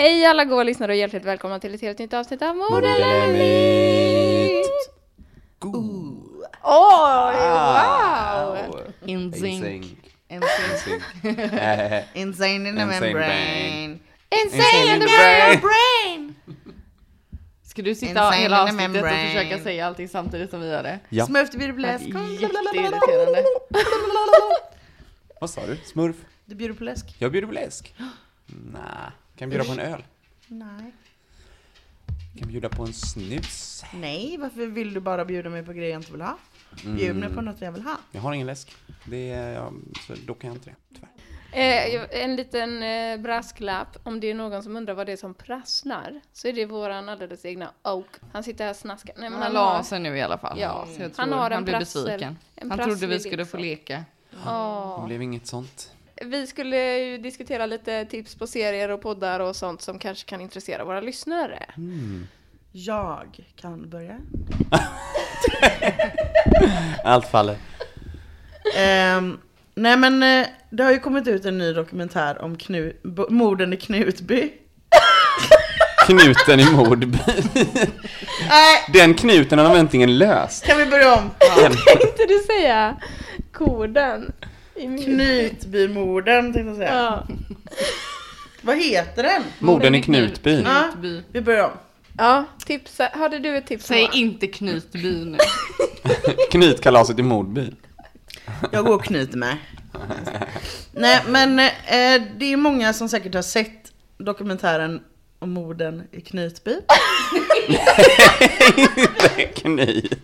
Hej alla goa lyssnare och hjärtligt välkomna till ett helt nytt avsnitt av Mord eller Modelemit. Oj, wow! In sync. Insane. In sync. Insane in the Insane membrane. Insane in the brain. brain! Ska du sitta Insane hela in the avsnittet och försöka säga allting samtidigt som vi gör det? Ja. Smurf, du bjuder på läsk. Jätteirriterande. Vad sa du? Smurf? Du bjuder på läsk? Jag bjuder på läsk. Nej. Kan bjuda på en öl? Nej. Kan bjuda på en snus? Nej, varför vill du bara bjuda mig på grejer jag inte vill ha? Bjud mig på något jag vill ha. Jag har ingen läsk. Det är, ja, så då kan jag inte det, tyvärr. Eh, en liten eh, brasklapp, om det är någon som undrar vad det är som prasslar, så är det våran alldeles egna Oak. Han sitter här och snaskar. Nej, men Han har- la sig nu i alla fall. Ja, Så jag han tror har en han blev prassel- besviken. en Han trodde vi skulle få liksom. leka. Åh. Det blev inget sånt. Vi skulle ju diskutera lite tips på serier och poddar och sånt som kanske kan intressera våra lyssnare. Jag kan börja. Allt faller. Ehm, nej men eh, det har ju kommit ut en ny dokumentär om Knu- morden i Knutby. Knuten i Mordby. Nej, Den knuten har de äntligen löst. kan vi börja om? Tänkte du säga koden? Knutbymorden tänkte jag säga. Ja. Vad heter den? Morden i Knutby. Ja, Knutby. vi börjar om. ja, tips. Hade du ett tips? Säg inte Knutby nu. Knytkalaset i Mordby. Jag går och knyter mig. Nej men eh, det är många som säkert har sett dokumentären om morden i Knutby. Knyt.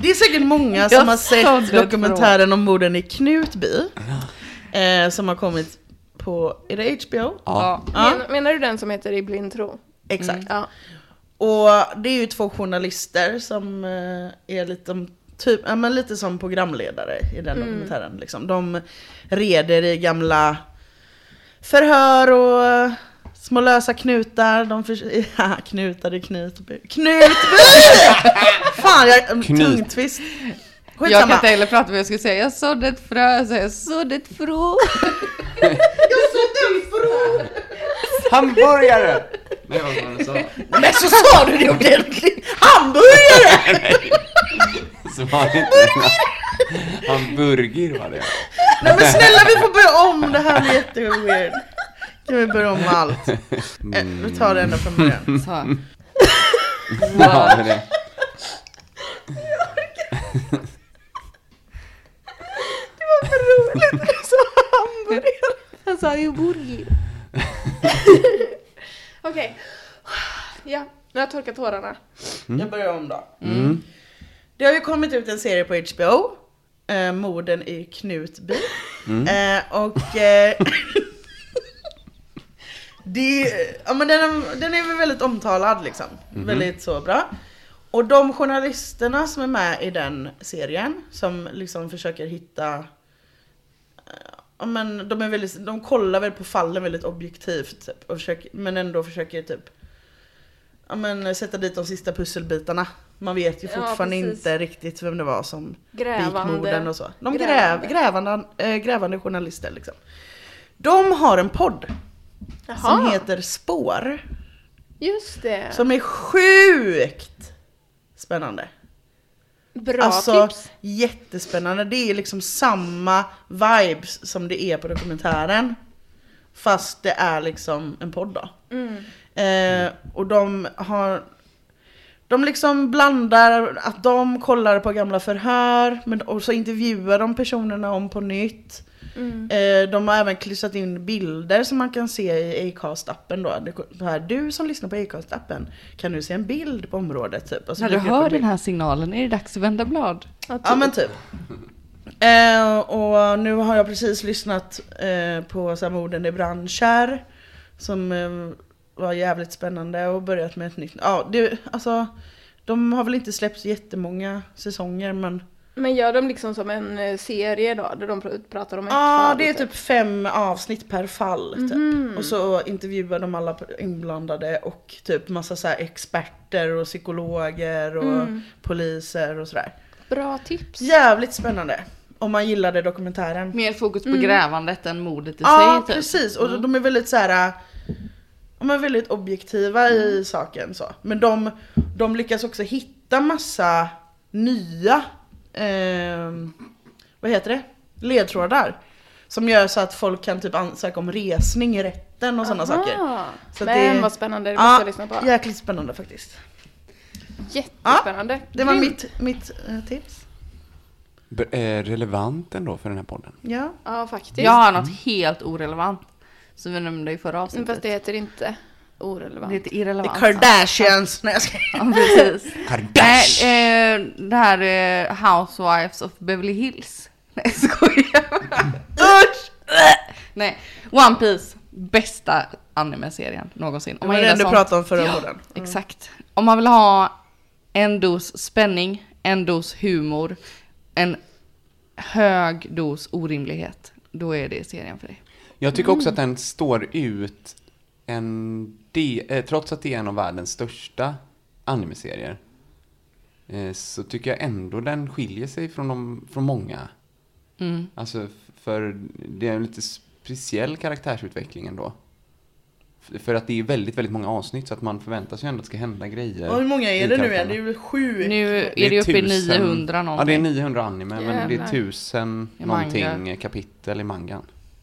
Det är säkert många Jag som har sett ett dokumentären om morden i Knutby. Eh, som har kommit på, är det HBO? Ja. Ja. Men, menar du den som heter I blind tro? Exakt. Ja. Och det är ju två journalister som eh, är lite, typ, ja, men lite som programledare i den dokumentären. Liksom. De reder i gamla förhör och små lösa knutar. De för, ja, knutar i Knutby. Knutby! Fan, jag Knut. tungtvist. Jag kan Skitsamma. inte heller prata vad jag skulle säga. Jag sådde ett frö, så jag sådde ett frå. Hamburgare! Nej, vad var det så? Men så sa du det ordentligt! Hamburgare! Så var det inte. Hamburger var det. Nej men snälla vi får börja om, det här blir jätteweird. Kan vi börja om med allt? Eh, Vi tar det ända från början. Så. Ja, det är det. Du sa hamburgare. Han sa ju burgare. Okej. Ja, nu har jag torkat tårarna. Jag börjar om då. Det har ju kommit ut en serie på HBO. Eh, morden i Knutby. Eh, och eh, det, ja, men den, är, den är väl väldigt omtalad liksom. Väldigt så bra. Och de journalisterna som är med i den serien, som liksom försöker hitta Ja, men de, är väldigt, de kollar väl på fallen väldigt objektivt typ, och försöker, men ändå försöker typ ja, men, sätta dit de sista pusselbitarna. Man vet ju Ja, fortfarande precis. inte riktigt vem det var som begick Grävande. morden och så. De Grävande. gräv, grävande, äh, grävande journalister liksom. De har en podd som Jaha, heter Spår. just det. Som är sjukt spännande. Bra alltså tips. jättespännande. Det är liksom samma vibes som det är på dokumentären. Fast det är liksom en podd då. Eh, och de har de liksom blandar att de kollar på gamla förhör men, och så intervjuar de personerna om på nytt. Eh, de har även klistrat in bilder som man kan se i Acast-appen då. Det, det här, du som lyssnar på Acast-appen, kan du se en bild på området typ? Och så När du hör en den här signalen är det dags att vända blad. Ja men typ. Eh, och nu har jag precis lyssnat eh, på så här, morden i Brandkärr. Som var jävligt spännande och börjat med ett nytt. Ja, det, alltså. De har väl inte släppt jättemånga säsonger men. Men gör de liksom som en eh, serie då, där de pr- pratar om ett Ja, fall, det är typ fem avsnitt per fall. Typ. Mhm. Och så intervjuar de alla inblandade och typ massa så här experter och psykologer och Mm. poliser och sådär. Bra tips. Jävligt spännande. Om man gillade dokumentären. Mer fokus på grävandet än mordet i Ja sig typ. precis och de är väldigt så här. De är väldigt objektiva i saken så. Men de, de lyckas också hitta massa nya, ehm, vad heter det? Ledtrådar. Som gör så att folk kan typ ansöka om resning i rätten och sådana saker. Ah, Så men det- vad spännande, det måste Ja, jag lyssna på. jäkligt spännande faktiskt. Jättespännande. Det var Grymt. mitt, mitt eh, tips. B- eh, relevant ändå för den här podden. Ja. Ja faktiskt. Jag har något helt orelevant. Som vi nämnde i förra avsnittet. Fast det heter inte Det orelevant. The irrelevant. Kardashians. Nej jag ska... Ja, precis. Kardashian! Nej, eh, det här eh, Housewives of Beverly Hills. Nej, jag skojar. Usch! Nej, One Piece. Bästa anime-serien någonsin. Det Om var man den gillar du sånt. pratade om förra Ja, podden. Exakt. Om man vill ha en dos spänning, en dos humor, en hög dos orimlighet, då är det serien för dig. Jag tycker också att den står ut en de, eh, trots att det är en av världens största animeserier. Eh, så tycker jag ändå den skiljer sig från, de, från många. Mm. Alltså, för det är en lite speciell karaktärsutveckling ändå. För att det är väldigt, väldigt många avsnitt så att man förväntar sig ändå att det ska hända grejer. Och hur många är det nu igen? Det är väl sju? Nu är det uppe i 900 Ja, någonting. det är 900 anime, men det är Jävlar. 1000 I manga. någonting kapitel i mangan.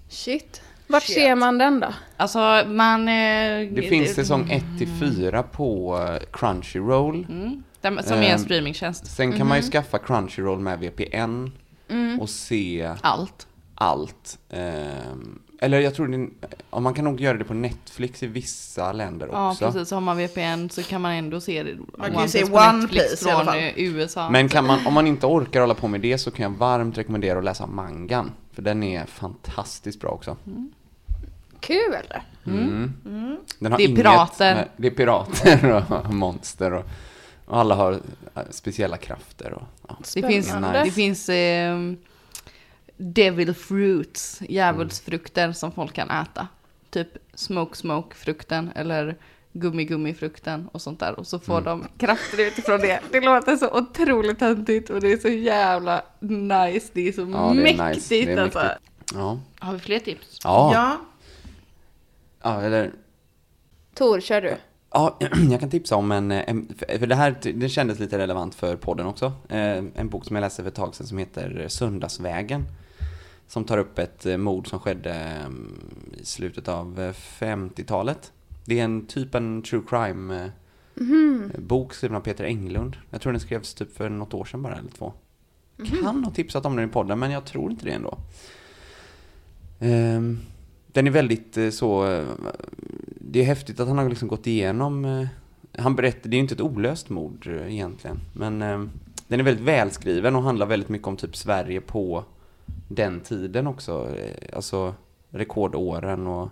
Shit. Vart Shit. ser man den då? Alltså man... Eh, Det finns säsong 1 till 4 på eh, Crunchyroll. Mm, den- som är en Ehm, streamingtjänst. Sen kan man ju skaffa Crunchyroll med VPN Mm. och se Allt. allt. Ehm, eller jag tror det, ja, man kan nog göra det på Netflix i vissa länder Ja också. precis, har man VPN så kan man ändå se det. Man kan ju se One Piece i alla från fall. eh, USA. Men kan man, om man inte orkar hålla på med det så kan jag varmt rekommendera att läsa mangan. För den är fantastiskt bra också. Kul! Mm. Den har Det är inget pirater. Med, det är pirater och monster och, och alla har eh, speciella krafter. Och, ja. det finns, det finns ehm, devil fruits, djävulsfrukter som folk kan äta. Typ smoke smoke frukten eller gummi gummi frukten och sånt där. Och så får de krafter utifrån det. Det låter så otroligt töntigt och det är så jävla nice. Det är så Ja, det är mäktigt nice. Det är alltså. mäktigt. Ja. Har vi fler tips? Ja. Ja. Ja, eller Tor, kör du. Ja, jag kan tipsa om en, en för det här det kändes lite relevant för podden också. Eh, En bok som jag läste för ett tag sedan som heter Söndagsvägen. Som tar upp ett eh, mord som skedde mm, i slutet av eh, 50-talet. Det är en typ en true crime eh, bok skriven av Peter Englund. Jag tror den skrevs typ för något år sedan bara, eller två. Kan ha tipsat om den i podden, men jag tror inte det ändå. Ehm, den är väldigt eh, så... Eh, det är häftigt att han har liksom gått igenom... Eh, han berättar, det är ju inte ett olöst mord egentligen. Men den är väldigt välskriven och handlar väldigt mycket om typ Sverige på den tiden också. Alltså rekordåren och...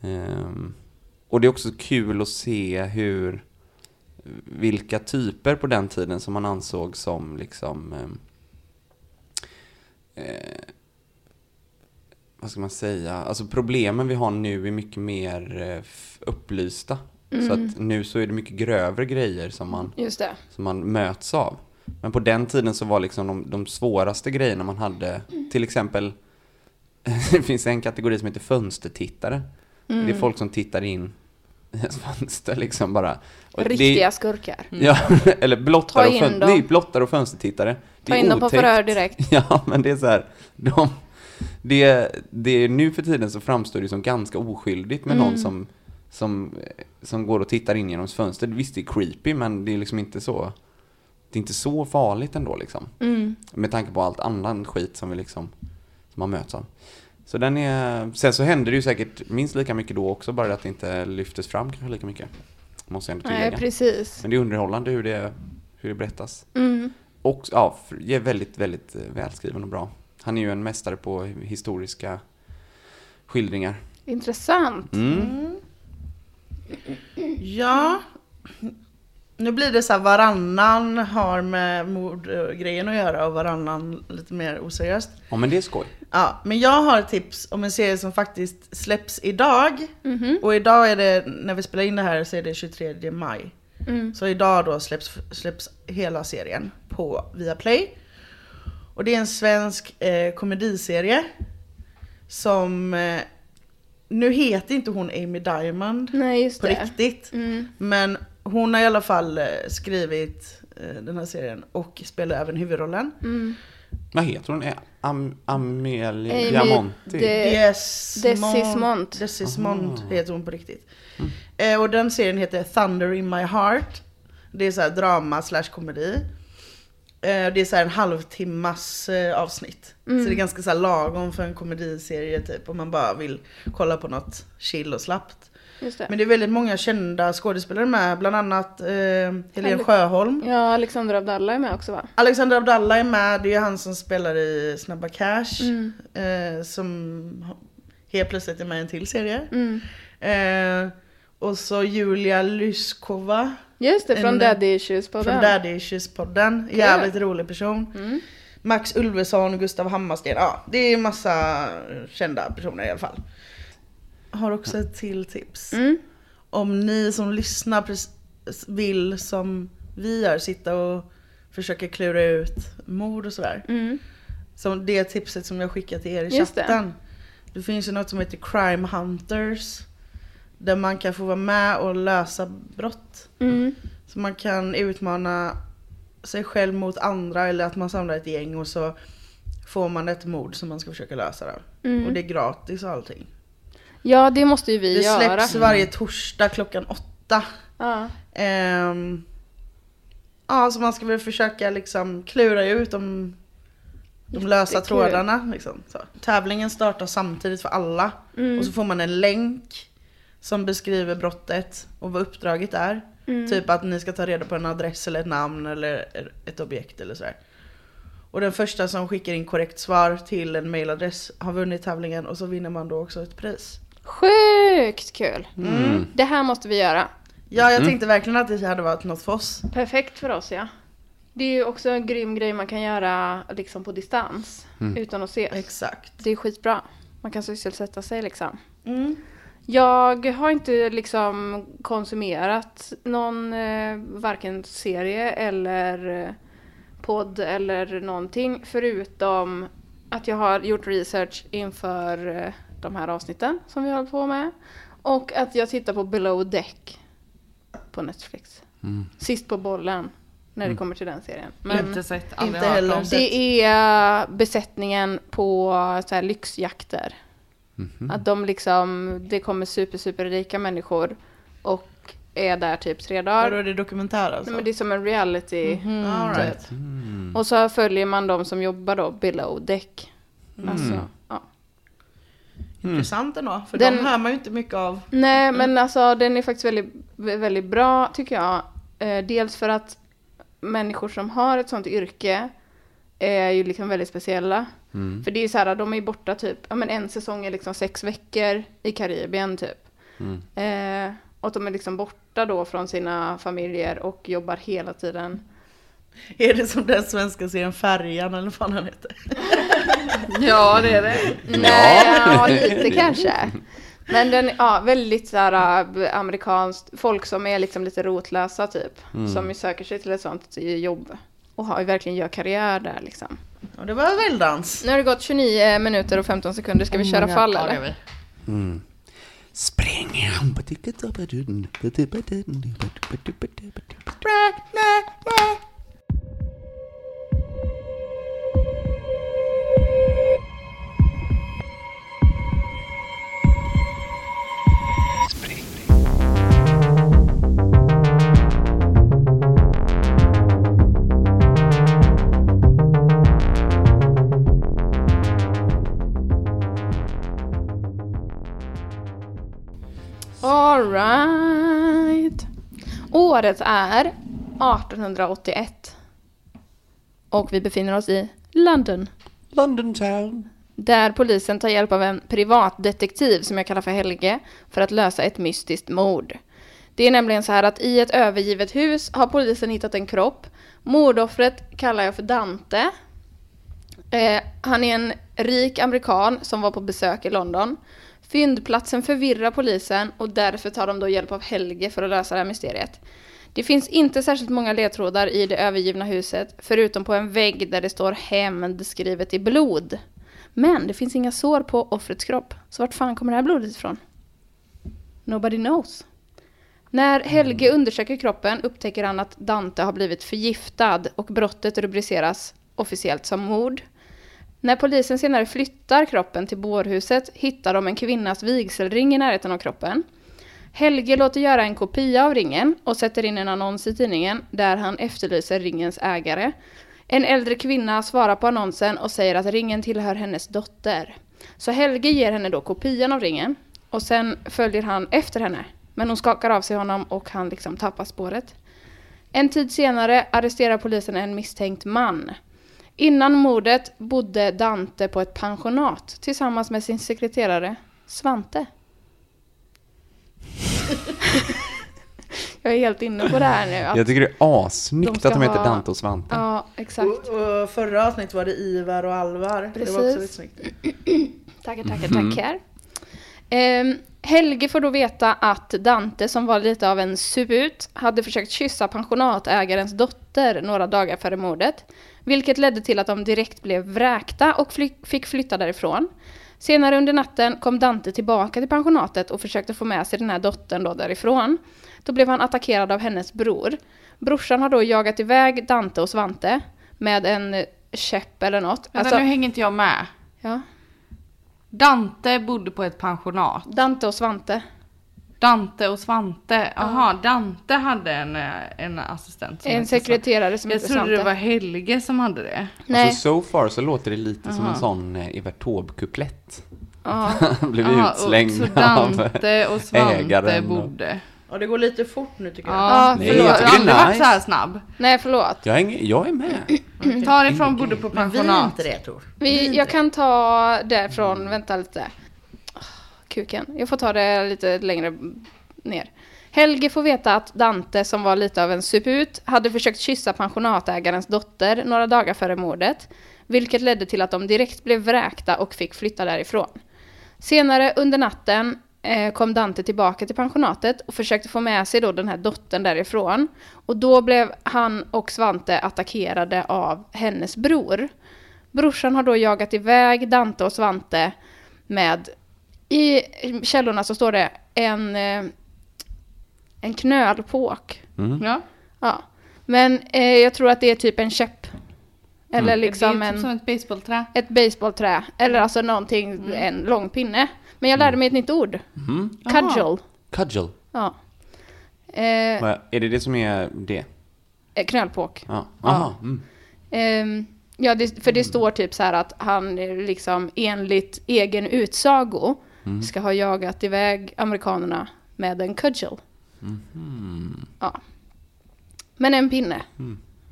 Ehm, och det är också kul att se hur... Vilka typer på den tiden som man ansåg som liksom... Ehm, eh, vad ska man säga, alltså problemen vi har nu är mycket mer eh, upplysta. Så att nu så är det mycket grövre grejer som man, det. som man möts av. Men på den tiden så var liksom de, de svåraste grejerna man hade, till exempel, det finns en kategori som heter fönstertittare. Det är folk som tittar in i ett fönster liksom bara. Och det- Riktiga skurkar. Ja, eller blottare Ta och, fön- nej, blottare och fönstertittare. Det Ta in dem på förhör direkt. Ja, men det är så här, de, det, det, nu för tiden så framstår det som ganska oskyldigt med Mm. någon som, som, som går och tittar in genom ens fönster. Visst, det är creepy, men det är liksom inte så, det är inte så farligt ändå liksom. Mm. Med tanke på allt annan skit som vi liksom, som man möts av. Så den är, sen så händer det ju säkert minst lika mycket då också, bara att det inte lyftes fram kanske lika mycket. Måste jag ändå Nej, tillägga. precis. Men det är underhållande hur det, hur det berättas. Mm. Och ja, är väldigt, väldigt eh, välskriven och bra. Han är ju en mästare på historiska skildringar. Intressant. Mm. Ja. Nu blir det så här varannan har med mordgrejen att göra och varannan lite mer oseriöst. Ja, men det är skoj. Ja, men jag har ett tips om en serie som faktiskt släpps idag. Mhm. Och idag är det, när vi spelar in det här så är det 23 maj. Mm. Så idag då släpps, släpps hela serien på Viaplay. Och det är en svensk eh, komediserie. Som, eh, nu heter inte hon Amy Diamond Nej, just på det. riktigt. Mm. Men hon har i alla fall eh, skrivit eh, den här serien och spelar även huvudrollen. Mm. Vad heter hon? Är Am Amelia Amy Diamonti? De- Desmond. Desismond. Desismond Aha. heter hon på riktigt. Eh, och den serien heter Thunder in my heart. Det är så här drama slash komedi. Eh, det är så en halvtimmas eh, avsnitt. Så det är ganska så lagom för en komediserie typ. Om man bara vill kolla på något chill och slappt. Det. Men det är väldigt många kända skådespelare med. Bland annat eh, Helene Sjöholm. Ja, Alexandra Abdallah är med också va? Alexander Abdallah är med, det är han som spelar i Snabba Cash. Mm. Eh, som helt plötsligt är med i en till serie. Mm. Eh, och så Julia Lyskova Just det, från En- Daddy Issues på från Daddy Issues-podden. Jävligt rolig person. Mm. Max Ulveson Gustav Hammarsten. Ja, det är massa kända personer i alla fall. Har också ett till tips. Mm. Om ni som lyssnar vill som vi gör, sitta och försöka klura ut mord och sådär. Mm. Som det tipset som jag skickade till er i Just det. chatten. Det. finns ju något som heter Crime Hunters. Där man kan få vara med och lösa brott. Mm. Så man kan utmana sig själv mot andra eller att man samlar ett gäng och så får man ett mord som man ska försöka lösa. Då. Mm. Och det är gratis och allting. Ja, det måste ju vi Det göra. släpps varje torsdag klockan åtta. Ja. Ehm, ja, så man ska väl försöka liksom klura ut de, de lösa trådarna. Liksom. Så. Tävlingen startar samtidigt för alla. Mm. Och så får man en länk som beskriver brottet och vad uppdraget är. Mm. Typ att ni ska ta reda på en adress eller ett namn eller ett objekt eller sådär. Och den första som skickar in korrekt svar till en mailadress har vunnit tävlingen och så vinner man då också ett pris. Sjukt kul! Mm. Det här måste vi göra. Ja, jag tänkte verkligen att det hade varit något för oss. Perfekt för oss ja. Det är ju också en grym grej man kan göra liksom på distans. Utan att ses. Exakt. Det är skitbra. Man kan sysselsätta sig liksom. Mm. Jag har inte liksom konsumerat någon eh, varken serie eller eh, podd eller någonting förutom att jag har gjort research inför eh, de här avsnitten som vi håller på med och att jag tittar på Below Deck på Netflix. Sist på bollen när det kommer till den serien. Men inte sett, aldrig inte hört heller det är besättningen på så här lyxjakter. Att de liksom, det kommer super, super rika människor och är där typ tre Vadå, dagar. är det dokumentär alltså? Nej, men det är som en reality. All right. Och så följer man de som jobbar då below deck. Alltså, ja. Intressant ändå, för Den- de hör man ju inte mycket av. Nej, men alltså den är faktiskt väldigt, väldigt bra tycker jag. Eh, dels för att människor som har ett sånt yrke är ju liksom väldigt speciella. För det är ju så här, de är ju borta typ, ja men en säsong är liksom sex veckor i Karibien typ. Eh, och de är liksom borta då från sina familjer och jobbar hela tiden. Är det som den svenska serien Färjan eller vad fan han heter? Ja, det är det. Nej, ja, lite kanske. Men den, ja, väldigt så här äh, amerikanskt, folk som är liksom lite rotlösa typ. Som ju söker sig till ett sånt jobb. Och har, verkligen gör karriär där liksom. Och det var väldans. Nu har det gått 29 minuter och 15 sekunder, ska vi köra fall Ja, eller? vi. Spring! Alright. Året är 1881. Och vi befinner oss i London. London town. Där polisen tar hjälp av en privatdetektiv som jag kallar för Helge för att lösa ett mystiskt mord. Det är nämligen så här att i ett övergivet hus har polisen hittat en kropp. Mordoffret kallar jag för Dante. Eh, han är en rik amerikan som var på besök i London. Fyndplatsen förvirrar polisen och därför tar de då hjälp av Helge för att lösa det här mysteriet. Det finns inte särskilt många ledtrådar i det övergivna huset, förutom på en vägg där det står hämnd skrivet i blod. Men det finns inga sår på offrets kropp, så vart fan kommer det här blodet ifrån? Nobody knows. När Helge undersöker kroppen upptäcker han att Dante har blivit förgiftad och brottet rubriceras officiellt som mord. När polisen senare flyttar kroppen till bårhuset hittar de en kvinnas vigselring i närheten av kroppen. Helge låter göra en kopia av ringen och sätter in en annons i tidningen där han efterlyser ringens ägare. En äldre kvinna svarar på annonsen och säger att ringen tillhör hennes dotter. Så Helge ger henne då kopian av ringen och sen följer han efter henne. Men hon skakar av sig honom och han liksom tappar spåret. En tid senare arresterar polisen en misstänkt man. Innan mordet bodde Dante på ett pensionat tillsammans med sin sekreterare Svante. Jag är helt inne på det här nu. Att, Jag tycker det är assnyggt De att de heter ha- Dante och Svante. ja, exakt. Och, och förra avsnittet var det Ivar och Alvar. Det var också Precis. lite snyggt. Tackar, tackar, tackar. Ehm, Helge får då veta att Dante, som var lite av en suput, hade försökt kyssa pensionatägarens dotter några dagar före mordet. Vilket ledde till att de direkt blev vräkta och fly- fick flytta därifrån. Senare under natten kom Dante tillbaka till pensionatet och försökte få med sig den här dottern då därifrån. Då blev han attackerad av hennes bror. Brorsan har då jagat iväg Dante och Svante med en käpp eller något. Vänta, Alltså, nu hänger inte jag med. ja. Dante bodde på ett pensionat. Dante och Svante. Dante och Svante. Jaha, Dante hade en, eh, en assistent som En hette Svante. sekreterare som Jag heter trodde Svante. det var Helge som hade det. Nej. Alltså so far så låter det lite som en sån eh, Evert Taube-kuplett. Ja. Blev och- utslängd Så av Dante och Svante ägaren och- bodde. Ja det går lite fort nu tycker jag. Ja, Nej, förlåt. jag Jag tycker har aldrig det är varit så här snabb. Nej, förlåt. Jag är, jag är med. Ta det från bodde på Men vi är pensionat. inte det Tor. Vi, jag kan ta därifrån, vänta lite. Kuken. Jag får ta det lite längre ner. Helge får veta att Dante, som var lite av en suput, hade försökt kyssa pensionatägarens dotter några dagar före mordet. Vilket ledde till att de direkt blev vräkta och fick flytta därifrån. Senare under natten eh, kom Dante tillbaka till pensionatet och försökte få med sig då den här dottern därifrån. Och då blev han och Svante attackerade av hennes bror. Brorsan har då jagat iväg Dante och Svante med, i källorna så står det en, eh, en knölpåk. Ja. Ja. Men eh, jag tror att det är typ en käpp. Eller liksom det är en... typ som ett baseballträ. Ett baseballträ, eller alltså någonting, Mm. en lång pinne. Men jag lärde mig ett nytt ord. Mm. Cudgel. Cudgel. Ja. Eh, Är det det som är det? eh, knölpåk. Ja. Aha. Mm. Ehm, ja, det, för det står typ så här att han eh, liksom enligt egen utsago ska ha jagat iväg amerikanerna med en cudgel. Ja. Men en pinne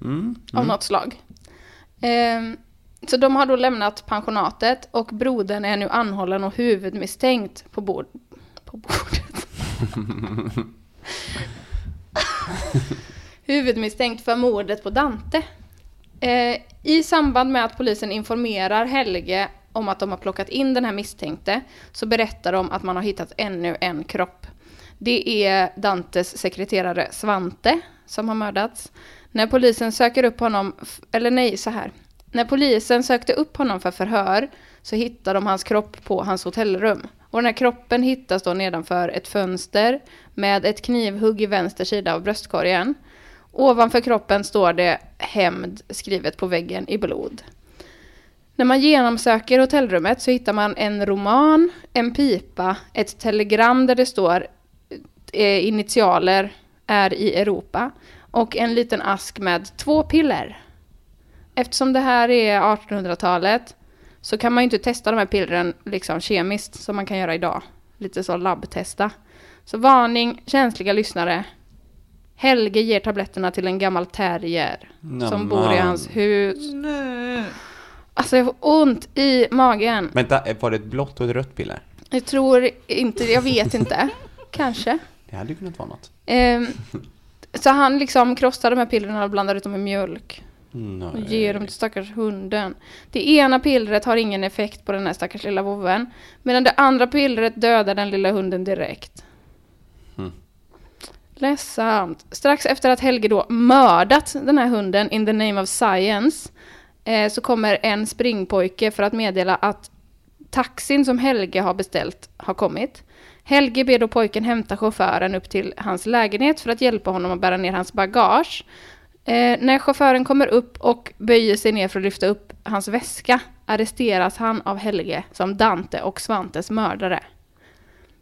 Mm. av något slag. Ehm, så de har då lämnat pensionatet och brodern är nu anhållen och huvudmisstänkt på, bord, på bordet. huvudmisstänkt för mordet på Dante. Eh, I samband med att polisen informerar Helge om att de har plockat in den här misstänkte så berättar de att man har hittat ännu en kropp. Det är Dantes sekreterare Svante som har mördats. När polisen söker upp honom, eller nej, så här. När polisen sökte upp honom för förhör så hittade de hans kropp på hans hotellrum. Och den här kroppen hittas då nedanför ett fönster med ett knivhugg i vänster sida av bröstkorgen. Ovanför kroppen står det hämnd skrivet på väggen i blod. När man genomsöker hotellrummet så hittar man en roman, en pipa, ett telegram där det står eh, initialer är i Europa och en liten ask med två piller. Eftersom det här är 1800-talet så kan man ju inte testa de här pillren liksom kemiskt som man kan göra idag. Lite så labbtesta. Så varning, känsliga lyssnare. Helge ger tabletterna till en gammal terrier som Nämen. bor i hans hus. Nej. Alltså jag får ont i magen. Vänta, var det ett blått och ett rött piller? Jag tror inte, jag vet inte. Kanske. Det hade ju kunnat vara något. Ehm, så han liksom krossar de här pillerna och blandar ut dem i mjölk. Och Nej. ger dem till stackars hunden. Det ena pillret har ingen effekt på den här stackars lilla vovven. Medan det andra pillret dödar den lilla hunden direkt. Mm. Ledsamt. Strax efter att Helge då mördat den här hunden in the name of science eh, så kommer en springpojke för att meddela att taxin som Helge har beställt har kommit. Helge ber då pojken hämta chauffören upp till hans lägenhet för att hjälpa honom att bära ner hans bagage. Eh, när chauffören kommer upp och böjer sig ner för att lyfta upp hans väska arresteras han av Helge som Dante och Svantes mördare.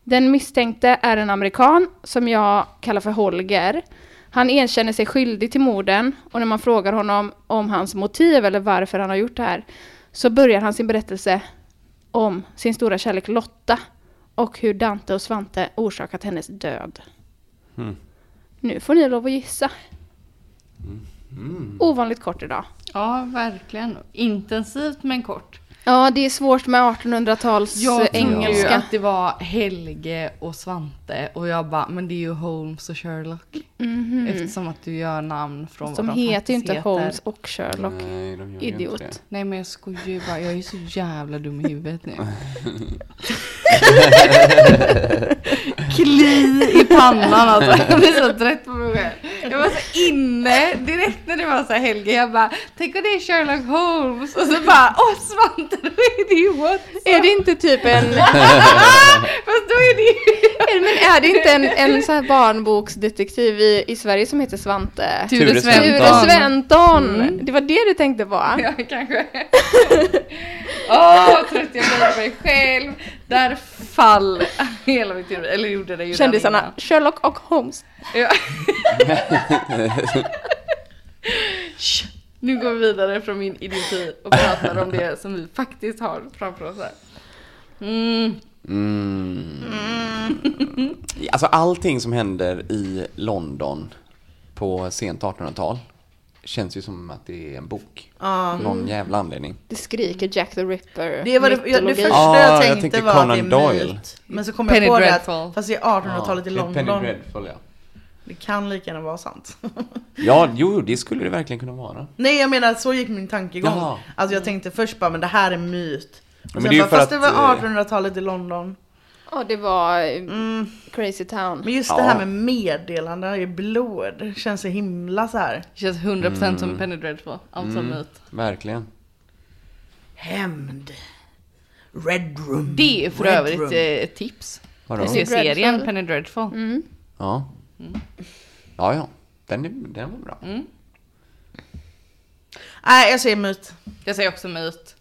Den misstänkte är en amerikan som jag kallar för Holger. Han erkänner sig skyldig till morden och när man frågar honom om hans motiv eller varför han har gjort det här så börjar han sin berättelse om sin stora kärlek Lotta och hur Dante och Svante orsakat hennes död. Mm. Nu får ni lov att gissa. Mm. Ovanligt kort idag. Ja, verkligen. Intensivt men kort. Ja, det är svårt med 1800-tals Jag trodde ju engelska. att det var Helge och Svante och jag bara, men det är ju Holmes och Sherlock. Eftersom att du gör namn från. De vad de heter ju inte heter. Holmes och Sherlock. Nej, de gör Idiot. inte det. Nej men jag skojar ju bara, jag är så jävla dum i huvudet nu. Kli i pannan alltså. Jag blir så trött på mig själv. Jag var så inne direkt när det var så här Helge. Jag bara, tänk om det är Sherlock Holmes. Och så bara, åh Svante, då är det inte typ en... Fast då är det ju... men är det inte en, en så här barnboksdetektiv i, i Sverige som heter Svante? Ture Sventon. Ture Sventon! Mm. Det var det du tänkte på? Ja, kanske. Åh, vad trött jag blev på mig själv. Där fall hela mitt huvud. Eller gjorde det ju Kändisarna. Sherlock och Holmes. Ja. Nu går vi vidare från min idioti och pratar om det som vi faktiskt har framför oss här. Mm. Mm. Alltså allting som händer i London på sent 1800-tal känns ju som att det är en bok. Ja. Någon jävla anledning. Det skriker Jack the Ripper. Det var det, ja, det första Ah, jag jag tänkte var Conan att det är Doyle. myt. Men så kom jag Penny på det Dreadful. att fast det är 1800-talet i det är Penny London. Dreadful, ja. Det kan lika gärna vara sant. Ja, jo, det skulle det verkligen kunna vara. Nej jag menar så gick min tankegång. Jaha. Alltså jag tänkte först bara men det här är myt. Och men sen det bara, för fast att, det var eh, 1800-talet i London. Ja, det var eh, Mm. Crazy Town. Men just Ja. det här med meddelanden i blod känns så himla så här. Det känns 100% som Penny Dreadful. Allt som myt. Verkligen. Hämnd. Red room. Det är för Red övrigt room. eh, ett tips. Vadå? Se serien Dreadful. Penny Dreadful. Ja. Ja, ja. Den, är, den var bra. Nej jag säger myt. Jag säger också myt.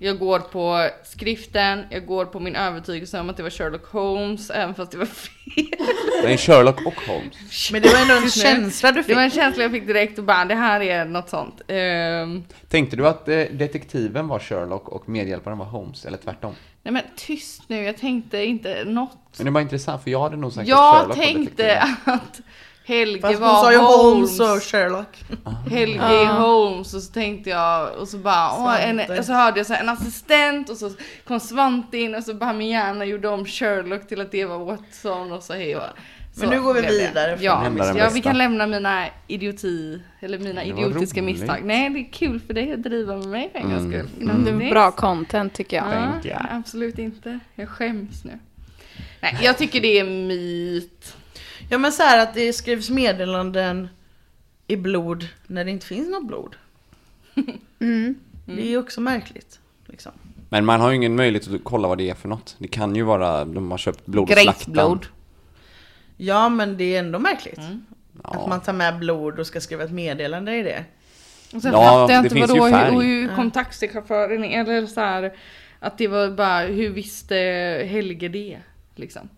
Jag går på skriften, jag går på min övertygelse om att det var Sherlock Holmes, även fast det var fel. Är Sherlock och Holmes. Men det var ändå en känsla du Det fick. var en känsla jag fick direkt och bara, det här är något sånt. Ehm, Tänkte du att eh, detektiven var Sherlock och medhjälparen var Holmes, eller tvärtom? nej men tyst nu, jag tänkte inte något. Men det var intressant, för jag hade nog sagt att Jag Sherlock var tänkte att Helge Fast hon var sa ju Holmes. Holmes och Sherlock. Helge är Holmes och så tänkte jag och så bara åh, en, och så hörde jag så här, en assistent och så kom Svante in och så bara min hjärna gjorde om Sherlock till att det var Watson och så hej och så Men nu går vi vidare Ja, ja vi kan lämna mina idioti eller mina Det idiotiska roligt. misstag. Nej det är kul för dig att driva med mig för en gångs skull. Mm. Det är bra content tycker jag. Ja, you. absolut inte. Jag skäms nu. Nej, jag tycker det är myt. Ja men så här att det skrivs meddelanden i blod när det inte finns något blod. Mm. Det är ju också märkligt. Liksom. Men man har ju ingen möjlighet att kolla vad det är för något. Det kan ju vara, de har köpt blod och. Grejsblod. Ja men det är ändå märkligt. Ja. Att man tar med blod och ska skriva ett meddelande i det. Och sen Ja, fattar jag det inte finns ju vadå, färg. hur, hur kom taxichauffören? Eller så här, att det var bara, hur visste Helge det? Liksom.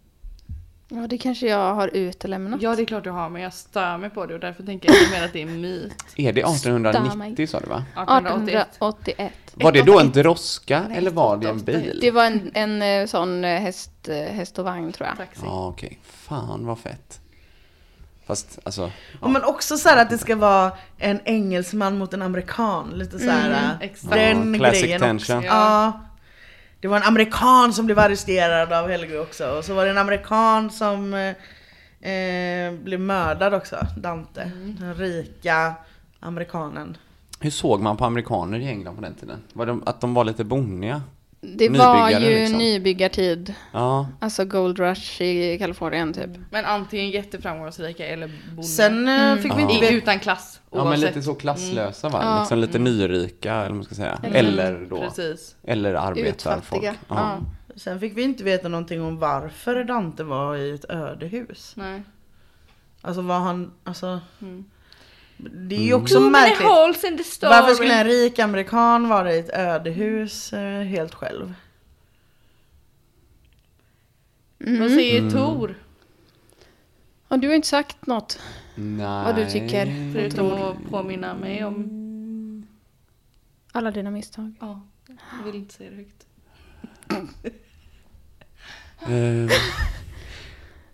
Ja, det kanske jag har utelämnat. Ja, det är klart du har, men jag stör mig på det och därför tänker jag mer att det är myt. Är det Stör 1890 sa du va? 1881. 1881. Var det då en 181? droska Nej, eller var det en 88. bil? Det var en, en eh, sån eh, häst, eh, häst och vagn tror jag. Taxi. Ja, okej. Fan vad fett. Fast alltså, Och men också så här att det ska vara en engelsman mot en amerikan. Lite så här. exakt. Den Ja, grejen tension. också. Ja. Det var en amerikan som blev arresterad av Helge också. Och så var det en amerikan som eh, eh, blev mördad också. Dante. Den rika amerikanen. hur såg man på amerikaner i England på den tiden? Var de, att de var lite boniga? Det var ju liksom. nybyggartid. Ja, Alltså Gold Rush i Kalifornien typ. Men antingen jätteframgångsrika eller bonde. Sen eh, fick vi inte. Utan klass. ja men oavsett. lite så klasslösa va? Ja. Liksom lite nyrika eller vad man ska säga. Mm. Eller då, Precis. eller arbetarfolk. Ja. Ja. Sen fick vi inte veta någonting om varför Dante var i ett ödehus. Nej. Alltså var han, alltså. Mm. Det är ju också märkligt. holes in the story. Varför skulle en rik amerikan vara i ett ödehus eh, helt själv? Vad säger Tor? Och du har inte sagt något. Nej. Vad du tycker. Förutom att påminna mig om... Alla dina misstag. Ja, jag vill inte säga det högt. Eh,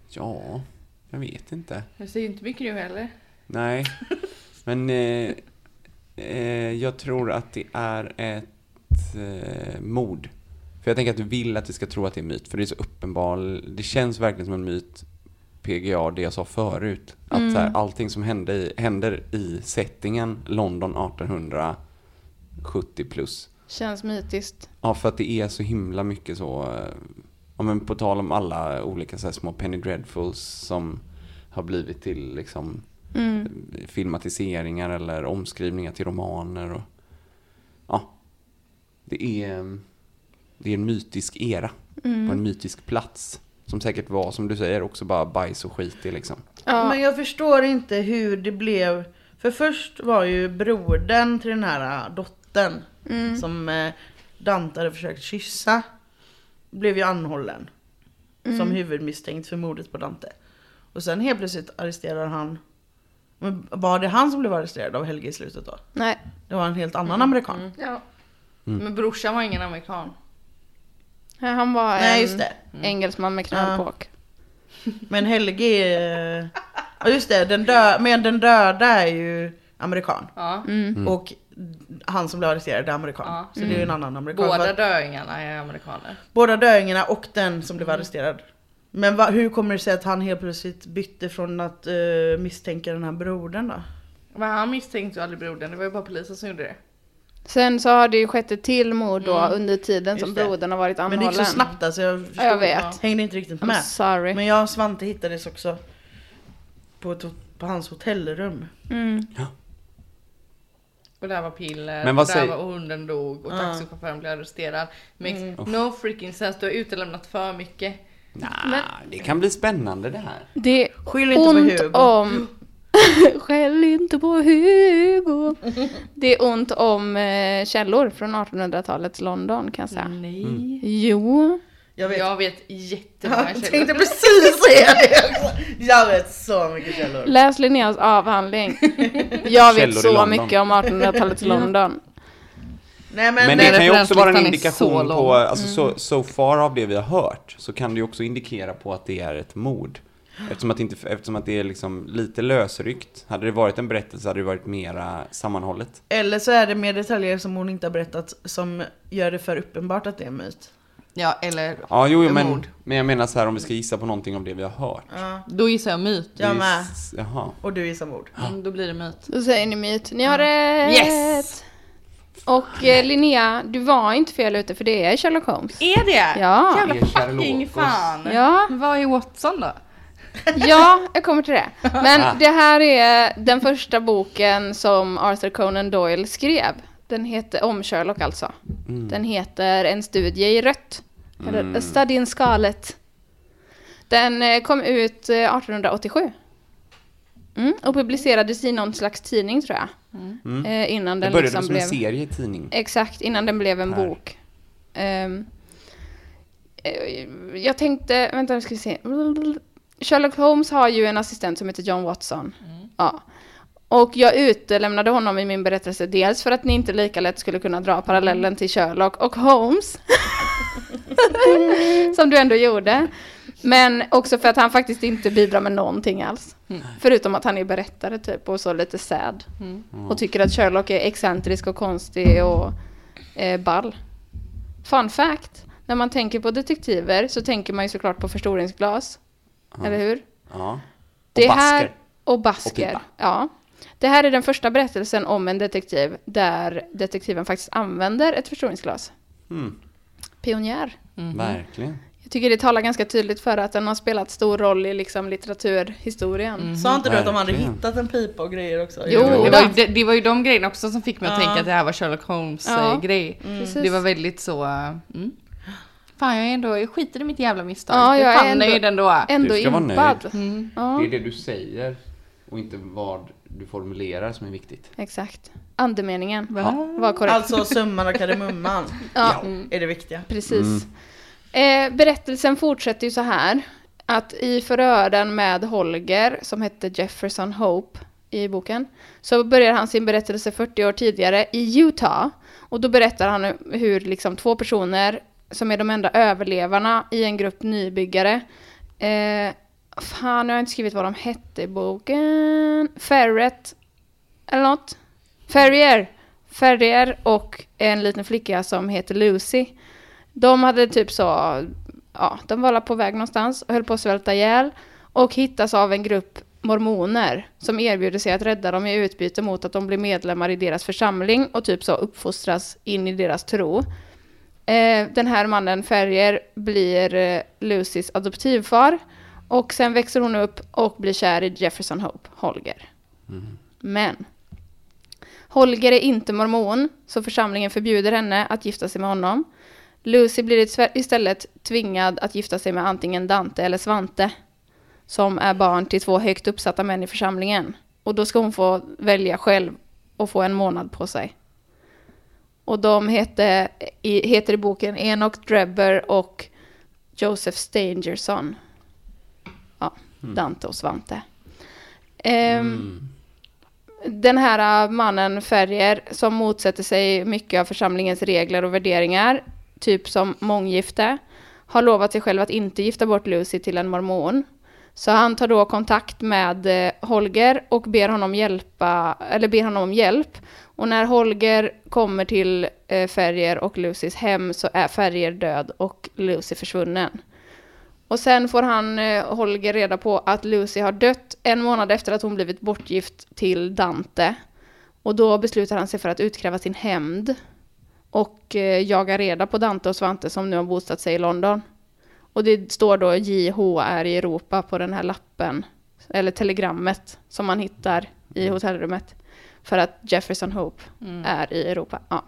ja, jag vet inte. Jag säger inte mycket nu heller. Nej, men eh, eh, jag tror att det är ett eh, mord. För jag tänker att du vill att vi ska tro att det är myt, för det är så uppenbar, det känns verkligen som en myt, PGA, det jag sa förut. Att så här, allting som hände i, händer i settingen London 1870 plus. Känns mytiskt. Ja, för att det är så himla mycket så, eh, ja men på tal om alla olika så här små Penny Dreadfuls som har blivit till liksom Mm. filmatiseringar eller omskrivningar till romaner och ja, det är, det är en mytisk era på en mytisk plats som säkert var, som du säger, också bara bajs och skit i liksom. Ja. Men jag förstår inte hur det blev. För först var ju brodern till den här äh, dottern som eh, Dante hade försökt kyssa. Blev ju anhållen. Som huvudmisstänkt för mordet på Dante. Och sen helt plötsligt arresterar han. Men var det han som blev arresterad av Helge i slutet då? Nej. Det var en helt annan amerikan. Ja. Men brorsan var ingen amerikan. Han var Nej en just det. engelsman med knölpåk. Men Helge är... eh, Ja just det, den dö... men den döda är ju amerikan. Ja. Och han som blev arresterad är amerikan. Ja. Så det är ju en annan amerikan. Båda döingarna är amerikaner. Båda döingarna och den som blev arresterad. Men va, hur kommer det sig att han helt plötsligt bytte från att uh, misstänka den här brodern då? Men han misstänkte ju aldrig brodern, det var ju bara polisen som gjorde det. Sen så har det ju skett ett till mord då under tiden som Just det. brodern har varit Men anhållen. det gick så snabbt alltså, jag, förstod, Ja, jag vet. hängde inte riktigt I'm med. sorry. Men jag och Svante hittades också på, ett, på hans hotellrum. Mm. Och där var piller, Men vad och där säger- var och hunden dog och taxichauffören blev arresterad. Makes no freaking sense, du har utelämnat för mycket. Nej, det kan bli spännande det här. Det är Skyll inte på ont Hugo. om... Skäll inte på Hugo. Det är ont om eh, källor från 1800-talets London kan jag säga. Nej. Jo. Jag vet, Jag vet jättemånga jag tänkte källor. precis säga det. Jag vet så mycket källor. Läs Linneas avhandling. Jag vet Källor så mycket om 1800-talets London. Nej men, Men det kan ju också vara en indikation på, alltså so, so far av det vi har hört, så kan det ju också indikera på att det är ett mord. Eftersom att, det inte, eftersom att det är liksom lite lösryckt. Hade det varit en berättelse hade det varit mera sammanhållet. Eller så är det mer detaljer som hon inte har berättat som gör det för uppenbart att det är en myt. Ja, eller Ja, jo, jo, men, mord. men jag menar så här om vi ska gissa på någonting av det vi har hört. Då gissar jag myt. Jag med. Jaha. Och du gissar mord. Mm, då blir det myt. Då säger ni myt. Ni har rätt! Yes! Och eh, Linnea, du var inte fel ute för det är Sherlock Holmes. Är det? Ja. Det Jävla är fucking Sherlock. fan! Ja. Vad är Watson då? Ja, jag kommer till det. Ah. Men det här är den första boken som Arthur Conan Doyle skrev. Den heter, om Sherlock alltså. Mm. Den heter En studie i rött. Eller A Study in Scarlet. Den eh, kom ut eh, 1887. Mm, och publicerades i någon slags tidning tror jag. Eh, innan Det den började liksom som blev... en serie i tidning. Exakt, innan den blev en Här. bok. Ehm, eh, jag tänkte, vänta nu ska vi se. Sherlock Holmes har ju en assistent som heter John Watson. Ja. Och jag utelämnade honom i min berättelse, dels för att ni inte lika lätt skulle kunna dra parallellen till Sherlock och Holmes. som du ändå gjorde. Men också för att han faktiskt inte bidrar med någonting alls. Förutom att han är berättare typ och så lite sad. Och tycker att Sherlock är excentrisk och konstig och eh, ball. Fun fact. När man tänker på detektiver så tänker man ju såklart på förstoringsglas. Eller hur? Ja. Och Det basker. här, och Och basker. pipa. ja. Det här är den första berättelsen om en detektiv där detektiven faktiskt använder ett förstoringsglas. Mm. Pionjär. Verkligen. Jag tycker det talar ganska tydligt för att den har spelat stor roll i liksom litteraturhistorien. Sa inte du att de hade hittat en pipa och grejer också? Jo, Det var, ju, det, det var ju de grejerna också som fick mig att Ja. tänka att det här var Sherlock Holmes Ja. eh, grej. Precis. Det var väldigt så... eh, Mm. Fan jag är ändå, jag skiter i mitt jävla misstag. Ja, jag är fan ändå- nöjd ändå. Ändå Du ska vara impad. Mm. Ja, Det är det du säger och inte vad du formulerar som är viktigt. exakt. Andemeningen Va? var korrekt. Alltså summan och kardemumman ja, är det viktiga. precis. Eh, berättelsen fortsätter ju så här. Att i förhören med Holger, som hette Jefferson Hope i boken, så börjar han sin berättelse 40 år tidigare i Utah. Och då berättar han hur liksom två personer, som är de enda överlevarna i en grupp nybyggare, eh, fan, nu har jag inte skrivit vad de hette i boken. Ferret, eller något. Ferrier. Ferrier och en liten flicka som heter Lucy. De hade typ så, ja, de var på väg någonstans och höll på att svälta ihjäl. Och hittas av en grupp mormoner som erbjuder sig att rädda dem i utbyte mot att de blir medlemmar i deras församling och typ så uppfostras in i deras tro. Eh, den här mannen Ferrier blir eh, Lucys adoptivfar och sen växer hon upp och blir kär i Jefferson Hope, Holger. Men Holger är inte mormon, så församlingen förbjuder henne att gifta sig med honom. Lucy blir istället tvingad att gifta sig med antingen Dante eller Svante, som är barn till två högt uppsatta män i församlingen. Och då ska hon få välja själv och få en månad på sig. Och de hette, i, heter i boken Enoch Drebber och Joseph Stangerson. Ja, Dante och Svante. Ehm, den här äh, mannen Ferrier som motsätter sig mycket av församlingens regler och värderingar, typ som månggifte, har lovat sig själv att inte gifta bort Lucy till en mormon. Så han tar då kontakt med eh, Holger och ber honom hjälpa, eller ber honom om hjälp. Och när Holger kommer till eh, Ferrier och Lucys hem så är Ferrier död och Lucy försvunnen. Och sen får han, eh, Holger, reda på att Lucy har dött en månad efter att hon blivit bortgift till Dante. Och då beslutar han sig för att utkräva sin hämnd. Och eh, jaga reda på Dante och Svante som nu har bosatt sig i London. Och det står då JHR i Europa på den här lappen, eller telegrammet, som man hittar i hotellrummet. För att Jefferson Hope är i Europa. Ja.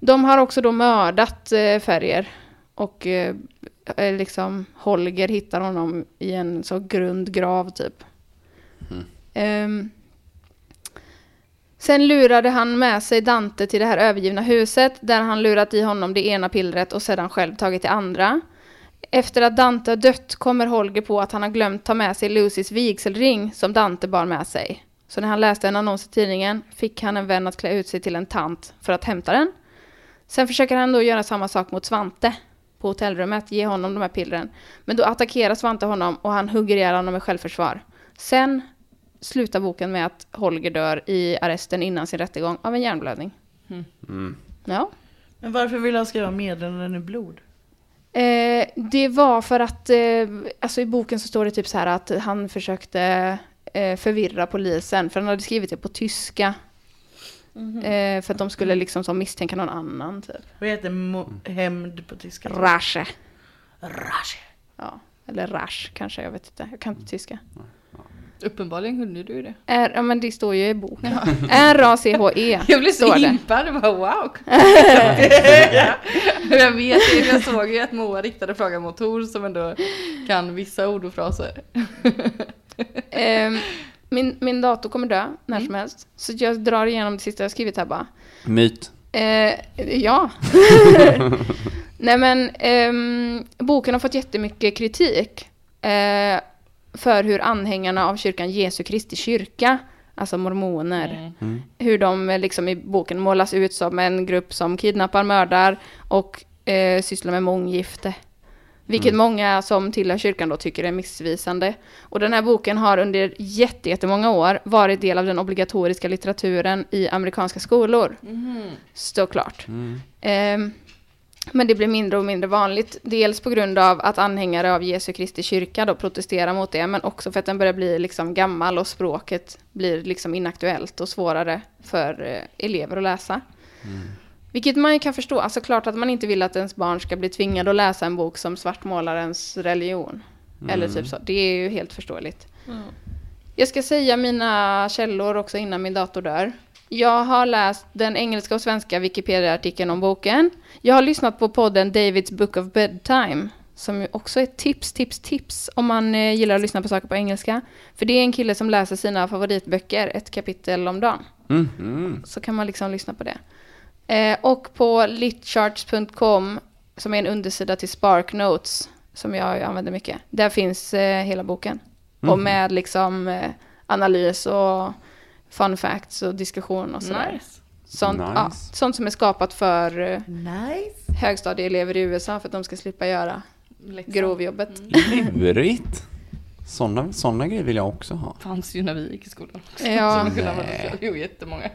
De har också då mördat eh, Ferrier. Och eh, eh, liksom Holger hittar honom i en så grund grav typ. Ehm, sen lurade han med sig Dante till det här övergivna huset där han lurat i honom det ena pillret och sedan själv tagit det andra. Efter att Dante har dött kommer Holger på att han har glömt ta med sig Lucys vigselring som Dante bar med sig. Så när han läste en annons i tidningen fick han en vän att klä ut sig till en tant för att hämta den. Sen försöker han då göra samma sak mot Svante på hotellrummet, ge honom de här pillren. Men då attackerar Svante honom och han hugger ihjäl honom med självförsvar. Sen slutar boken med att Holger dör i arresten innan sin rättegång av en hjärnblödning. Ja. Men varför vill han skriva meddelanden i blod? Eh, det var för att, eh, alltså i boken så står det typ så här att han försökte eh, förvirra polisen, för han hade skrivit det på tyska. Eh, för att de skulle liksom som misstänka någon annan typ. Vad heter hämnd på tyska? Rasche. Rasche. Ja, eller rasch kanske, jag vet inte. Jag kan inte tyska. Uppenbarligen kunde du det. R, ja men det står ju i boken. R-A-C-H-E. Jag blev så impad, jag bara wow. jag vet jag såg ju att Moa riktade frågan mot Tor som ändå kan vissa ord och fraser. Ehm, min, min dator kommer dö när som helst. Så jag drar igenom det sista jag skrivit här bara. Myt. Eh, ja. Nej men, ehm, boken har fått jättemycket kritik. Eh, för hur anhängarna av kyrkan Jesu Kristi kyrka, alltså mormoner, hur de eh, liksom i boken målas ut som en grupp som kidnappar, mördar och eh, sysslar med månggifte. Vilket många som tillhör kyrkan då tycker är missvisande. Och den här boken har under jätte- jättemånga år varit del av den obligatoriska litteraturen i amerikanska skolor. Står klart. Ehm, men det blir mindre och mindre vanligt. Dels på grund av att anhängare av Jesu Kristi kyrka då protesterar mot det, men också för att den börjar bli liksom gammal och språket blir liksom inaktuellt och svårare för eh, elever att läsa. Vilket man ju kan förstå. Alltså klart att man inte vill att ens barn ska bli tvingade att läsa en bok som svartmålar ens religion. Eller typ så. Det är ju helt förståeligt. Jag ska säga mina källor också innan min dator dör. Jag har läst den engelska och svenska Wikipedia-artikeln om boken. Jag har lyssnat på podden Davids Book of Bedtime. Som också är tips, tips, tips om man eh, gillar att lyssna på saker på engelska. För det är en kille som läser sina favoritböcker ett kapitel om dagen. Mhm. Så kan man liksom lyssna på det. Eh, och på litcharts.com, som är en undersida till Spark Notes, som jag använder mycket. Där finns eh, hela boken. Och med liksom eh, analys och fun facts och diskussion och sådär. Nice. Sånt, Nice. ja, sånt som är skapat för eh, Nice. högstadieelever i USA för att de ska slippa göra Liksom. grovjobbet. Lurigt. Sådana, sådana grejer vill jag också ha. fanns ju när vi gick i skolan också. Ja. Jo, jättemånga.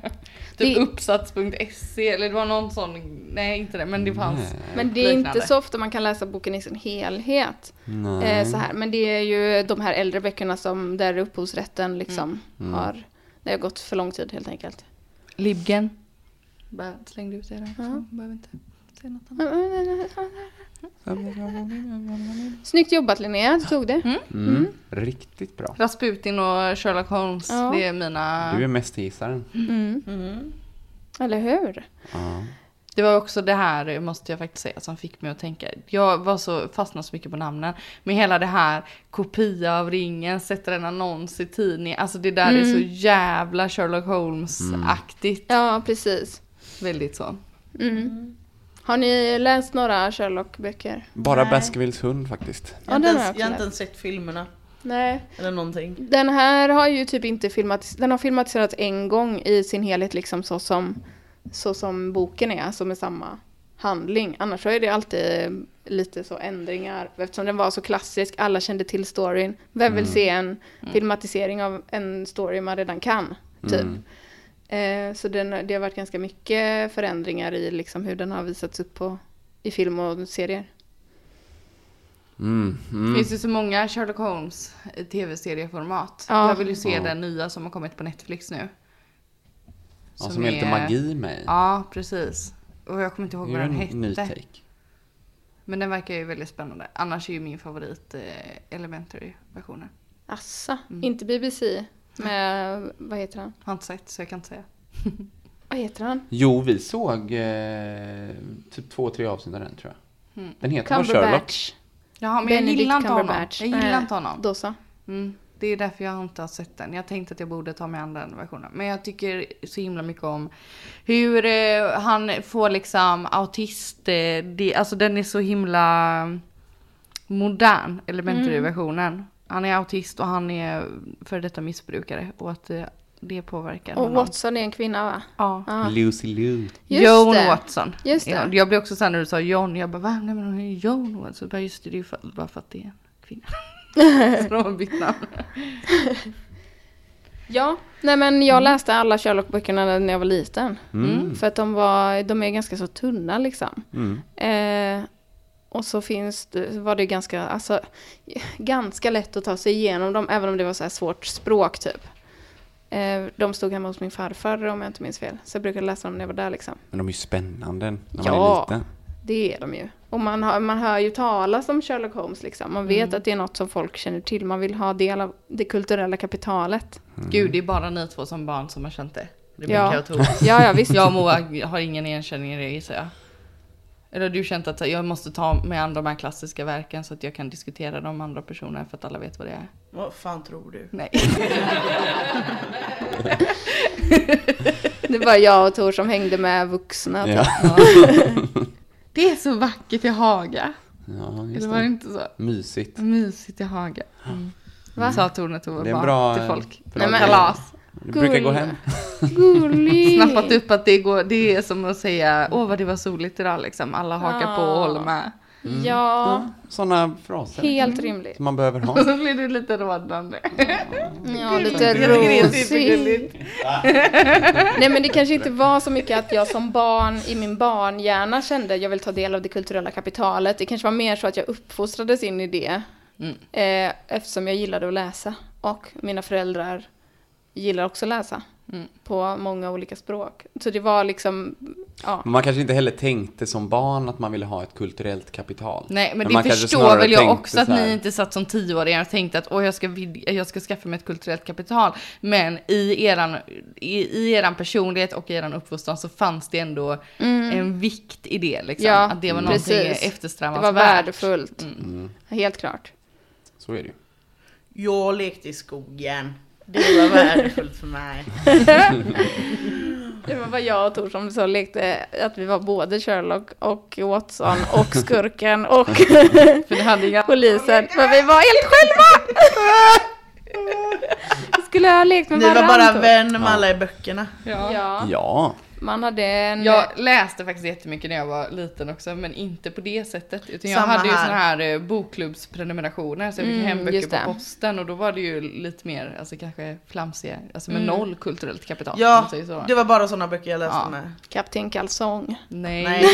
Typ Det- uppsats.se eller det var någon sån, nej inte det, men det fanns. Men det är Liknande. inte så ofta man kan läsa boken i sin helhet. Nej. Eh, så här. Men det är ju de här äldre böckerna som där upphovsrätten liksom Mm. har, det har gått för lång tid helt enkelt. Libgen. Bara slängde ut det där. Behöver inte säga något annat. Snyggt jobbat Linnea, du tog det. Mm. Riktigt bra. Rasputin och Sherlock Holmes, Ja. det är mina... Du är mästergissaren. Mm. Eller hur? Ja. Det var också det här, måste jag faktiskt säga, som fick mig att tänka. Jag var så fastnade så mycket på namnen. Men hela det här, kopia av ringen, sätter en annons i tidningen. Alltså det där är så jävla Sherlock Holmes-aktigt. Ja, precis. Väldigt så. Mm. Har ni läst några Sherlock-böcker? Bara Nej. Baskervilles hund faktiskt. Jag har, jag jag har inte ens sett filmerna. Nej. Eller någonting. Den här har ju typ inte filmatiserats, den har filmatiserats en gång i sin helhet liksom så som, så som boken är, alltså med samma handling. Annars så är det alltid lite så ändringar, eftersom den var så klassisk, alla kände till storyn. Vem vill se en filmatisering av en story man redan kan, typ. Mm. Eh, så den, det har varit ganska mycket förändringar i liksom hur den har visats upp på, i film och serier. Mm. Det Mm. finns ju så många Sherlock Holmes i tv-serieformat. Ja. Jag vill ju se Ja. den nya som har kommit på Netflix nu. Ja, som är lite magi med i. Ja, precis. Och jag kommer inte ihåg vad den en ny hette. take. Men den verkar ju väldigt spännande. Annars är ju min favorit eh, Elementary-versionen. Assa, Mm. inte BBC med, vad heter han? Har inte sett så jag kan inte säga. Vad heter han? Jo, vi såg eh, typ två, tre avsnitt av den tror jag. Mm. Den heter bara Sherlock. Jaha, men Benedict jag gillar inte honom. Jag gillar inte honom. Då så. Mm, det är därför jag inte har sett den. Jag tänkte att jag borde ta mig an den versionen. Men jag tycker så himla mycket om hur eh, han får liksom autist... Eh, det, alltså den är så himla modern, Elementary-versionen. Han är autist och han är för detta missbrukare. Och att eh, det påverkar Och honom. Watson är en kvinna va? Ja. Lucy Liu. Just Joan det. Watson. Just det. Ja, jag blev också såhär när du sa John, jag bara va? Nej men hon är Joan Watson. Så bara, just det, det är ju för, bara för att det är en kvinna. Så de har bytt namn. Ja, nej men jag läste alla Sherlock-böckerna när jag var liten. Mm. För att de, var, de är ganska så tunna liksom. Mm. Eh, och så finns det, var det ganska, alltså, ganska lätt att ta sig igenom dem, även om det var så här svårt språk typ. Eh, de stod hemma hos min farfar om jag inte minns fel. Så jag brukade läsa dem när jag var där liksom. Men de är ju spännande när man Ja. är liten. Det är de ju. Och man, har, man hör ju talas om Sherlock Holmes liksom. Man vet att det är något som folk känner till. Man vill ha del av det kulturella kapitalet. Gud, det är bara ni två som barn som har känt det. Rebecka Ja. och Tove. Ja, ja visst. Jag och Moa har ingen igenkänning i det gissar jag. Eller har du känt att jag måste ta med andra de här klassiska verken så att jag kan diskutera dem med andra personer för att alla vet vad det är? Vad fan tror du? Nej. Det var jag och Tor som hängde med vuxna. typ. Ja, Det är så vackert i Haga. ja just Eller var det det. inte så? Mysigt. Mysigt i Haga. Mm. Va? Sa Torne-Tove Det är bara bra, till eh, folk. bra Nej, men- grej. Kalas. Det brukar gå hem. Gullig! Snappat upp att det, går, det är som att säga åh vad det var soligt idag liksom. Alla hakar på och Ja. håller med. Ja, Sådana fraser helt rimligt. som man behöver ha. Och så blir du lite rådande. Ja, lite rosig. Nej men det kanske inte var så mycket att jag som barn i min barnhjärna kände att jag vill ta del av det kulturella kapitalet. Det kanske var mer så att jag uppfostrades in i det. Mm. Eh, eftersom jag gillade att läsa. Och mina föräldrar gillar också att läsa. Mm. På många olika språk. Så det var liksom, ja. Men man kanske inte heller tänkte som barn att man ville ha ett kulturellt kapital. Nej men, Men det förstår väl jag också att ni inte satt som tioåringar och tänkte att åh jag ska, jag ska skaffa mig ett kulturellt kapital. Men i eran, i, i eran personlighet och i eran uppfostran så fanns det ändå en vikt i det liksom. Ja, att det var någonting precis. Det eftersträvansvärt. var värdefullt. Mm. Helt klart. Så är det ju. Jag lekte i skogen. Det var värdefullt för mig. Det var vad jag och Tor som så lekte att vi var både Sherlock och Watson och skurken och För det hade inga... polisen. Men vi var helt själva! Vi skulle ha lekt med Ni var varandra. bara vän med alla i böckerna. Ja. Ja, Ja. Man hade en... Jag läste faktiskt jättemycket när jag var liten också, men inte på det sättet. Utan jag Samma hade ju här. såna här eh, bokklubbsprenumerationer, så jag fick Mm, hem böcker på posten och då var det ju lite mer, alltså kanske flamsiga, alltså med Mm. noll kulturellt kapital. Ja, det var bara sådana böcker jag läste Ja. med. Kapten Kalsong. Nej. Nej.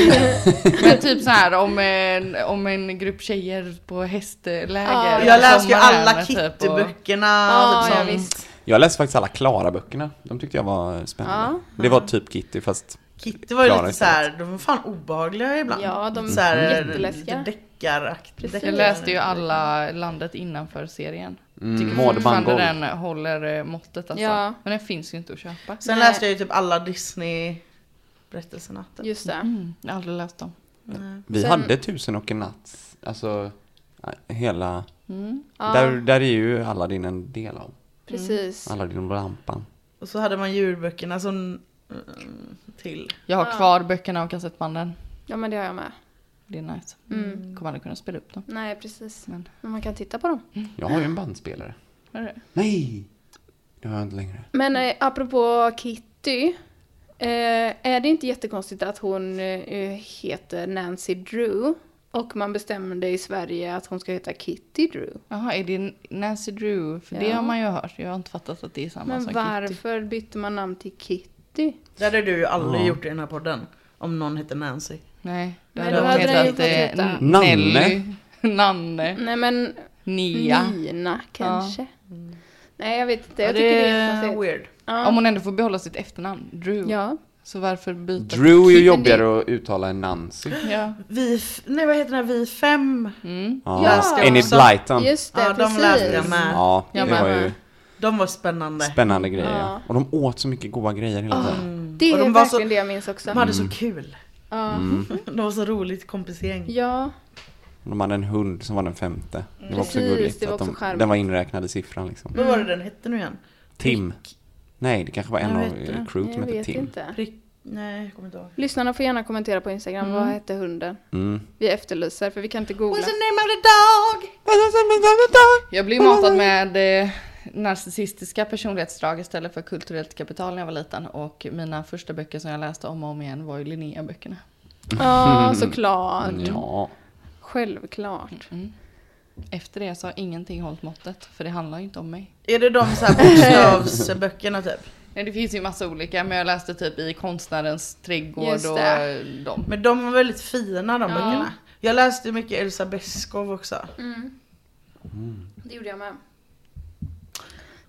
men typ så här om en, om en grupp tjejer på hästläger. Ja, på Jag läste ju alla typ, och- Kitty-böckerna. Ja, typ ja, visst. Jag läste faktiskt alla Klara-böckerna. De tyckte jag var spännande. Ja. Det var typ Kitty fast... Kitty var ju Klara lite såhär, de var fan obehagliga ibland. Ja, de så här, är Lite jätteläskiga. deckaraktigt. Precis. Jag läste ju alla landet innanför serien. Mm, Tycker Maud fortfarande den håller eh, måttet alltså. Ja. Men den finns ju inte att köpa. Sen Nej. läste jag ju typ alla Disney-berättelserna. Just det. Mm, jag har aldrig läst dem. Nej. Vi Sen- hade Tusen och en natt. Alltså, hela... Mm. Ja, Där, där är ju Aladdin en del av. precis. Aladdin och lampan. Och så hade man djurböckerna som mm, till. Jag har Ja. kvar böckerna och kassettbanden. Ja, men det har jag med. Det är nice. Mm. Kommer aldrig kunna spela upp dem. Nej, precis. Men- Men man kan titta på dem. Jag har ju en bandspelare. Är det? Nej! Det har jag inte längre. Men eh, apropå Kitty. Eh, är det inte jättekonstigt att hon eh, heter Nancy Drew? Och man bestämde i Sverige att hon ska heta Kitty Drew. Jaha, är det Nancy Drew? För det Ja. har man ju hört. Jag har inte fattat att det är samma Men som Kitty. varför bytte man namn till Kitty? Det hade du ju aldrig Ja. gjort i den här podden. Om någon hette Nancy. Nej, det hade då hon hade den hetat heta- Nanne. Nanne. Nej men Nia. Nina kanske? Nej jag vet inte, jag Ja, tycker det är är konstigt. weird. Ja. Om hon ändå får behålla sitt efternamn, Drew. ja. Så varför byta? Drew är ju jobbigare att uttala än Nancy. Ja. Vi, nej vad heter den här, Vi fem? Mm. Ja. Jag Enid. Blyton. Just det, Ja, de precis. läste jag med. Ja, det var ju De var spännande. spännande grejer. Ja. Och de åt så mycket goda grejer hela tiden. Det Och är de var verkligen så- det jag minns också. De hade så kul. Ja. De var så roligt kompisgäng. ja, De hade en hund som var den femte. Det var också gulligt. det var att också de, charmigt. den var inräknad i siffran liksom. Vad var det den hette nu igen? Tim. Nej, det kanske var en Jag av crewet som jag hette vet Tim. inte. Prick... Nej, jag kommer inte ihåg. Lyssnarna får gärna kommentera på Instagram, vad hette hunden? Mm. Vi efterlyser, för vi kan inte googla. What's the name of the dog? Jag blev matad med eh, narcissistiska personlighetsdrag istället för kulturellt kapital när jag var liten. Och mina första böcker som jag läste om och om igen var ju Linnea-böckerna. Ja, såklart. Ja. Självklart. Mm. Efter det så har ingenting hållit måttet, för det handlar ju inte om mig. Är det de så här bokstavsböckerna typ? Nej, det finns ju massa olika, men jag läste typ i Konstnärens trädgård och dem. Men de var väldigt fina de Ja. böckerna. Jag läste mycket Elsa Beskow också. Det gjorde jag med.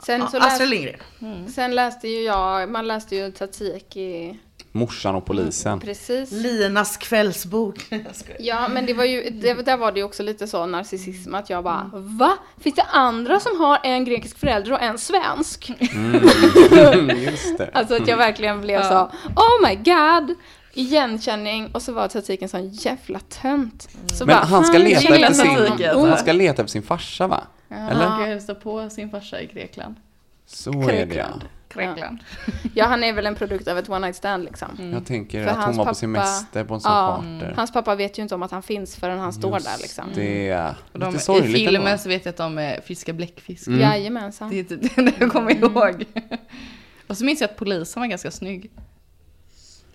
Sen, Ja, så Astrid läste, Lindgren. sen läste ju jag, man läste ju Tsatsiki, Morsan och polisen. precis. Linas kvällsbok. Ja, men det var ju, det, där var det ju också lite så narcissism att jag bara Va? Finns det andra som har en grekisk förälder och en svensk? Mm, just det. Alltså att jag verkligen blev så Oh my god! Igenkänning och så var Tsatsiki en sån jävla tönt. Så Men bara, han ska "Fan, leta efter sin, honom." Tsatsiki, alltså. han ska leta efter sin farsa va? Ja, Eller? Han ska hälsa på sin farsa i Grekland. Så är det ja. Grekland. Ja, han är väl en produkt av ett one night stand liksom. Jag tänker För att hon hans var på pappa- semester på en sån Ja, charter. Hans pappa vet ju inte om att han finns förrän han står där liksom. Det är de, lite I sorgligt filmen ändå. så vet jag att de eh, fiskar bläckfisk. Mm. Jajamensan. Det är typ det jag kommer ihåg. Och så minns jag att polisen var ganska snygg.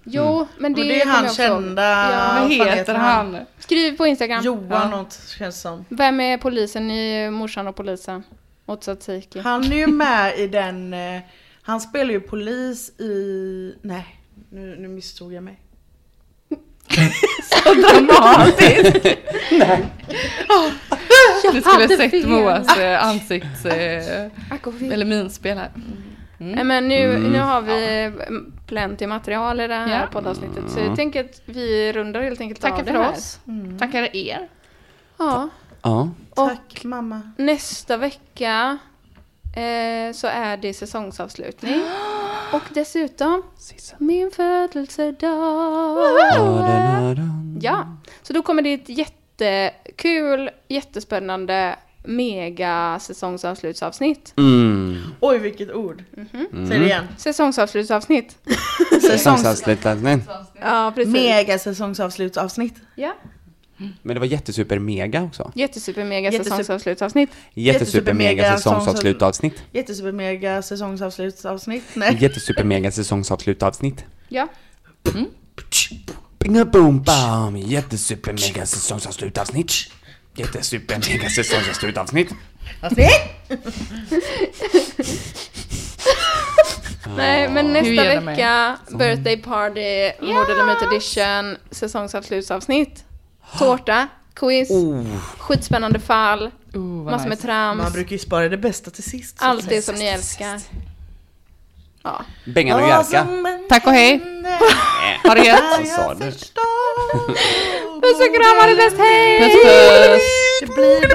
Jo, men det, Men det är han kända... Ja. Vad heter han? Skriv på Instagram. Johan något känns som. Vem är polisen i Morsan och polisen? Åt Tsatsiki. Han är ju med i den... Han spelar ju polis i... Nej, nu, nu misstog jag mig. Dramatiskt! Du skulle hade sett fel. Moas eh, ansikts... Eh, eller minspel här. Nej, men nu, nu har vi mm, plenty material i det här Ja. poddavsnittet. Så jag tänker att vi rundar helt enkelt Tackar av det för här. oss. Tackar er. Ja. Ja. Tack mamma. nästa vecka eh, så är det säsongsavslutning. Och dessutom min födelsedag. Ja, så då kommer det ett jättekul, jättespännande mega säsongsavslutsavsnitt. Mm. Oj vilket ord. Mhm. Säg det igen. Säsongsavslutsavsnitt. Säsongsavslutning. Ja, precis. Mega säsongsavslutsavsnitt. Ja. Men det var jättesuper mega också. Jättesuper mega Jättesuper- säsongsavslutsavsnitt. Jättesuper mega Jättesuper-mega säsongsavslutavsnitt. Jättesuper mega säsongsavslutsavsnitt. Nej. Jättesuper mega säsongsavslutavsnitt. Ja. Binga boom bam, jättesuper mega säsongsavslutavsnitt. Jättesuper mega säsongsavslutavsnitt. Avsnitt! Nej, men nästa vecka, birthday party, eller Myt edition, säsongsavslutsavsnitt, tårta, quiz, skitspännande fall, Oh, massor med nice. Man trams, brukar ju spara det bästa till sist. allt det som ni älskar. Ja. Bengan och Jerka. Tack och hej. Ha det gött. Vad sa du? Puss och kram, ha det bäst, hej! Puss puss.